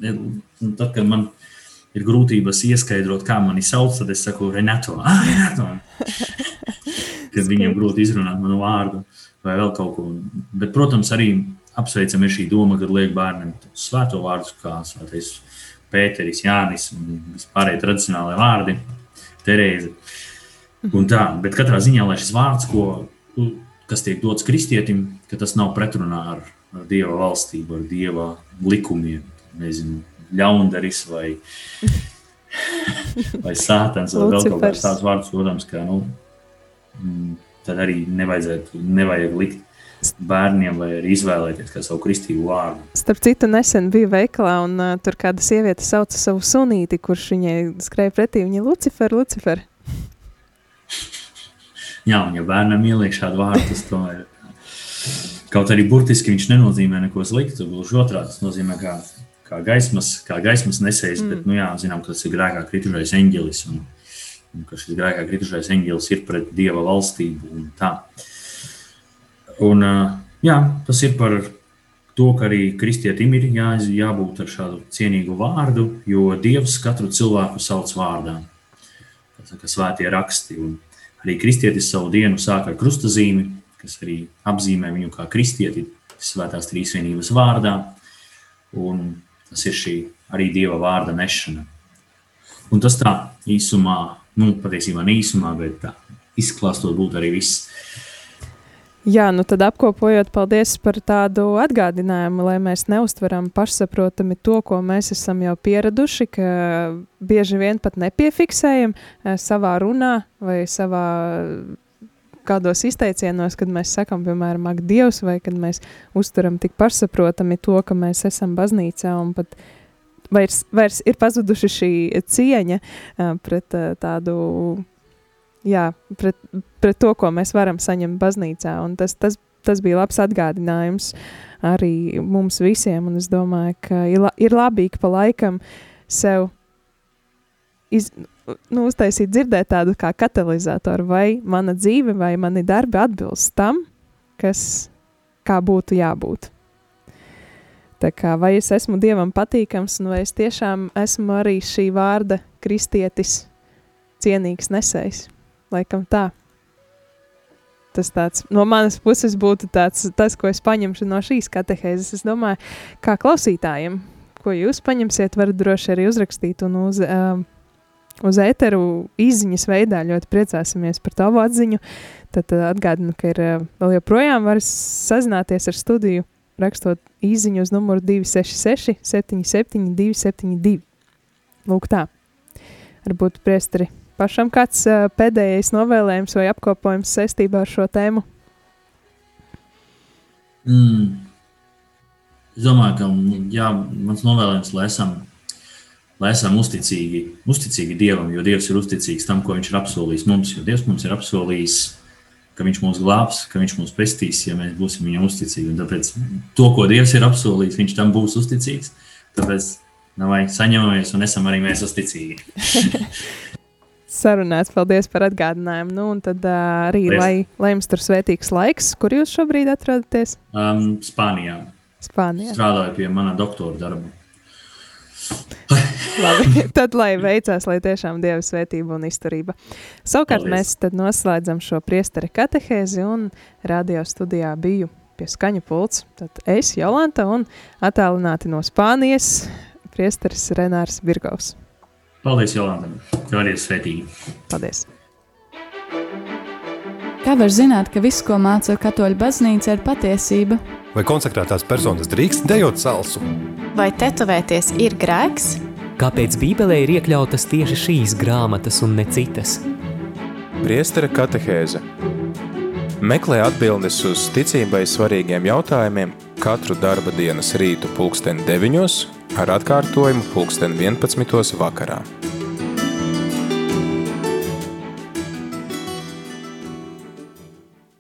B: Tad, kad man ir grūtības ieskaidrot, kā mani sauc, tad es saku Renato. Ah, Renato! kad viņiem grūti izrunāt manu vārdu vai vēl kaut ko. Bet, protams, arī apsveicam ir šī doma, kad liek bērnam svēto vārdu, kā svētais Pēteris, Jānis un vispārējie tradicionālie vārdi, Terēze. Un tā, bet katrā ziņā, lai šis vārds, ko, kas tiek dots kristietim, ka tas nav pretrunā ar, ar Dieva valstību, ar Dieva likumiem, nezinu, ļaundaris vai, vai sātans vai vēl kaut kāds tāds vārds, protams, ka, nu, mm, tad arī nevajadzētu, nevajag likt bērniem vai arī izvēlēties kā savu kristīgu vārdu.
A: Starp citu, nesen bija veikalā, un uh, tur kāda sieviete sauca savu sunīti, kurš viņai skrēja pretī. Viņa ir Lucifer, Lucifer.
B: Jā, un ja bērnam ieliek šādu vārdu, tas tomēr kaut arī burtiski viņš nenozīmē neko sliktu. Gluži otrādi, tas nozīmē kā, kā, gaismas, kā gaismas nesējs, mm. bet, nu jā, zinām, ka tas ir grēkā kritušais eņģelis, un, un ka šis grēkā kritušais eņģelis ir pret Dieva valstību un tā. Un, jā, tas ir par to, ka arī kristietim ir jā, jābūt ar šādu cienīgu vārdu, jo Dievs katru cilvēku sauc vārdā. Tas ir svētie raksti. Un arī kristietis savu dienu sāk ar krustazīmi, kas arī apzīmē viņu kā kristieti svētās trīsvienības vārdā. Un tas ir šī arī Dieva vārda nešana. Un tas tā īsumā, nu, patiesībā ne īsumā, bet tā izklāstot būtu arī viss.
A: Jā, nu tad apkopojot, paldies par tādu atgādinājumu, lai mēs neustveram pašsaprotami to, ko mēs esam jau pieraduši, ka bieži vien pat nepiefiksējam eh, savā runā vai savā kādos izteicienos, kad mēs sakam, piemēram, ak, Dievs, vai kad mēs uztveram tik pašsaprotami to, ka mēs esam baznīcā un pat vairs, vairs ir pazuduši šī cieņa ā, pret ā, tādu, jā, pret, pret to, ko mēs varam saņemt baznīcā. Un tas, tas, tas bija labs atgādinājums arī mums visiem, un es domāju, ka ir, la, ir labi ik pa laikam sev iz, nu, uztaisīt, dzirdēt tādu kā katalizatoru, vai mana dzīve, vai mani darbi atbilst tam, kas kā būtu jābūt. Tā kā, vai es esmu dievam patīkams, un vai es tiešām esmu arī šī vārda kristietis, cienīgs nesējs. Laikam tā. Tas tāds, no manas puses būtu tāds, tas, ko es paņemšu no šīs katehēzes. Es domāju, kā klausītājiem, ko jūs paņemsiet, varat droši arī uzrakstīt un uz, um, uz ēteru izziņas veidā. Ļoti priecāsimies par tavu atziņu. Tad uh, atgādinu, ka ir uh, vēl joprojām var sazināties ar studiju, rakstot īziņu uz numuru 266 77 272. Lūk tā. Varbūt priesteri pašam kāds pēdējais novēlējums vai apkopojums saistībā ar šo tēmu.
B: Mm. Es domāju, ka jā, mans novēlējums, lai esam, lai esam uzticīgi, uzticīgi Dievam, jo Dievs ir uzticīgs tam, ko Viņš ir apsolījis mums. Jo Dievs mums ir apsolījis, ka Viņš mūs glābs, ka Viņš mūs pestīs, ja mēs būsim Viņam uzticīgi. Un tāpēc to, ko Dievs ir apsolījis, Viņš tam būs uzticīgs. Tāpēc vai saņemamies un esam arī mēs uzticīgi.
A: Sarunāts, paldies par atgādinājumu. Nu, un tad uh, arī,
B: Paldies.
A: lai, lai jums tur svētīgs laiks, kur jūs šobrīd atrodaties?
B: Um, Spānijā
A: Spānijā.
B: strādāju pie mana doktora darba.
A: Labi, tad lai veicās, lai tiešām Dieva svētība un izturība. Savukārt
B: Paldies.
A: mēs tad noslēdzam šo priesteri katehēzi un radio studijā biju pie skaņa pults. Tad es, Jolanta, un attālināti no Spānijas priesteris Renārs Birgaus.
B: Paldies, Jolanta! Tev arī ir svētīgi!
A: Paldies!
E: Kā var zināt, ka viss, ko māca katoļu baznīca, ir patiesība?
F: Vai konsekrētās personas drīkst dejot salsu?
G: Vai tetovēties ir grēks?
H: Kāpēc Bībelē ir iekļautas tieši šīs grāmatas un ne citas?
I: Priestera katehēze Meklē atbildes uz ticībai svarīgiem jautājumiem katru darba dienas rītu pulksteni 9 ar atkārtojumu pulksteni 11 vakarā.